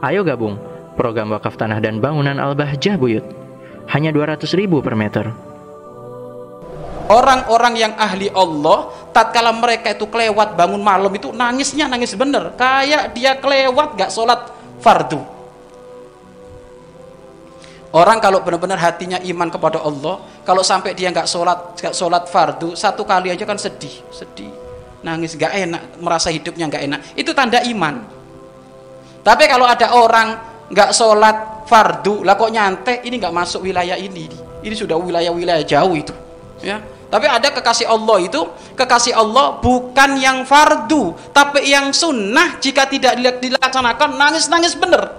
Ayo gabung program wakaf tanah dan bangunan Al-Bahjah Buyut. Hanya 200 ribu per meter. Orang-orang yang ahli Allah, tatkala mereka itu kelewat bangun malam itu nangisnya nangis bener, kayak dia kelewat gak sholat fardu. Orang kalau benar-benar hatinya iman kepada Allah, kalau sampai dia nggak sholat, nggak sholat fardu, satu kali aja kan sedih, sedih, nangis, nggak enak, merasa hidupnya nggak enak. Itu tanda iman. Tapi kalau ada orang nggak sholat fardu, lah kok nyantai, ini nggak masuk wilayah ini. Ini sudah wilayah-wilayah jauh itu. Ya, tapi ada kekasih Allah itu, kekasih Allah bukan yang fardu, tapi yang sunnah jika tidak dilaksanakan nangis-nangis bener.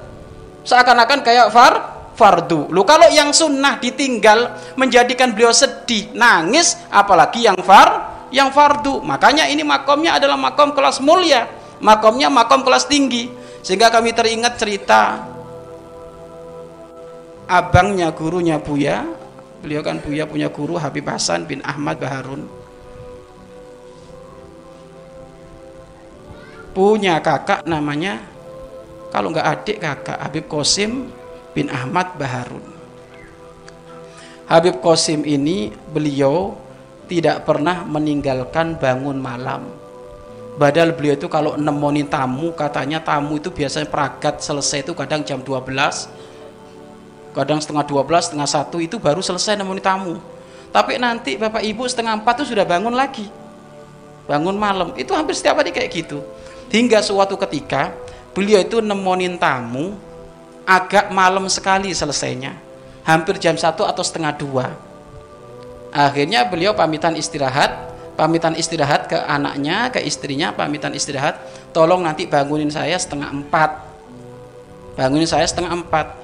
Seakan-akan kayak far fardu. Lu kalau yang sunnah ditinggal menjadikan beliau sedih, nangis, apalagi yang far yang fardu. Makanya ini makomnya adalah makom kelas mulia, makomnya makom kelas tinggi. Sehingga kami teringat cerita abangnya gurunya Buya. Beliau kan Buya punya guru Habib Hasan bin Ahmad Baharun. Punya kakak namanya kalau nggak adik kakak Habib Kosim bin Ahmad Baharun. Habib Qasim ini beliau tidak pernah meninggalkan bangun malam. Padahal beliau itu kalau nemenin tamu, katanya tamu itu biasanya peragat selesai itu kadang jam 12, kadang setengah 12, setengah satu itu baru selesai nemenin tamu. Tapi nanti bapak ibu setengah empat itu sudah bangun lagi. Bangun malam, itu hampir setiap hari kayak gitu. Hingga suatu ketika beliau itu nemenin tamu, agak malam sekali selesainya hampir jam satu atau setengah dua akhirnya beliau pamitan istirahat pamitan istirahat ke anaknya ke istrinya pamitan istirahat tolong nanti bangunin saya setengah empat. Bangunin saya setengah empat.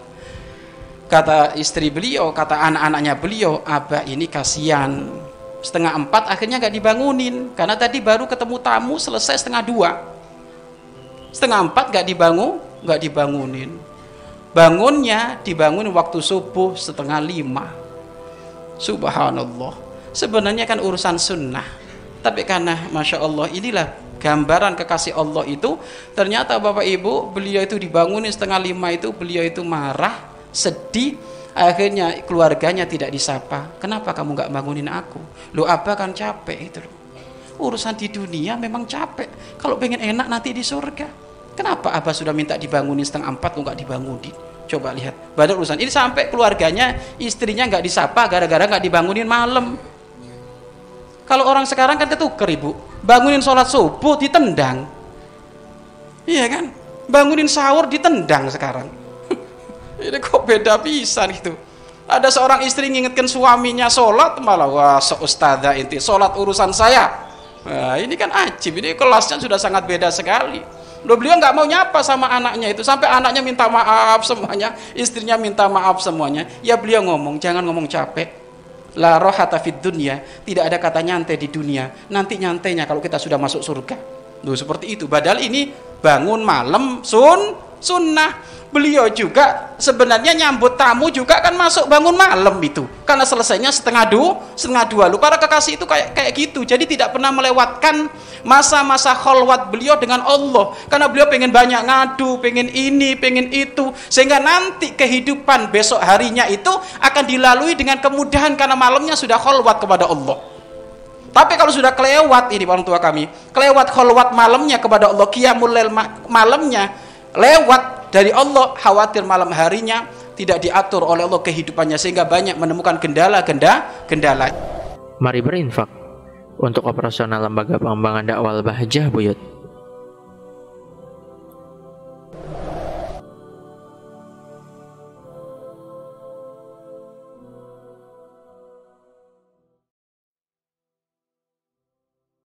Kata istri beliau kata anak-anaknya beliau abah ini kasihan. Setengah empat akhirnya gak dibangunin karena tadi baru ketemu tamu selesai setengah dua. Setengah empat gak dibangun gak dibangunin. Bangunnya dibangun waktu subuh setengah lima. Subhanallah. Sebenarnya kan urusan sunnah tapi karena Masya Allah inilah gambaran kekasih Allah itu ternyata Bapak Ibu beliau itu dibangunin setengah lima itu beliau itu marah sedih akhirnya keluarganya tidak disapa kenapa kamu nggak bangunin aku lu apa kan capek itu urusan di dunia memang capek kalau pengen enak nanti di surga Kenapa Abah sudah minta dibangunin setengah empat kok nggak dibangunin? Coba lihat. Pada urusan ini sampai keluarganya, istrinya nggak disapa gara-gara nggak dibangunin malam. Kalau orang sekarang kan ketuker ibu, bangunin sholat subuh ditendang. Iya kan? Bangunin sahur ditendang sekarang. ini kok beda pisan gitu. Ada seorang istri ngingetkan suaminya sholat malah wah so ustadzah inti sholat urusan saya. Nah, ini kan ajib, ini kelasnya sudah sangat beda sekali. Loh, beliau nggak mau nyapa sama anaknya itu sampai anaknya minta maaf semuanya, istrinya minta maaf semuanya. Ya beliau ngomong, jangan ngomong capek. La rohata fid dunia, tidak ada kata nyantai di dunia. Nanti nyantainya kalau kita sudah masuk surga. Loh, seperti itu. Padahal ini bangun malam sun sunnah beliau juga sebenarnya nyambut tamu juga kan masuk bangun malam itu. Karena selesainya setengah dua setengah dua. Lu para kekasih itu kayak kayak gitu. Jadi tidak pernah melewatkan masa-masa kholwat beliau dengan Allah. Karena beliau pengen banyak ngadu pengen ini pengen itu. Sehingga nanti kehidupan besok harinya itu akan dilalui dengan kemudahan karena malamnya sudah kholwat kepada Allah. Tapi kalau sudah kelewat ini orang tua kami kelewat kholwat malamnya kepada Allah qiyamul malamnya lewat dari Allah khawatir malam harinya tidak diatur oleh Allah kehidupannya sehingga banyak menemukan kendala-kendala kendala. Mari berinfak untuk operasional lembaga pengembangan dakwah Bahjah Buyut.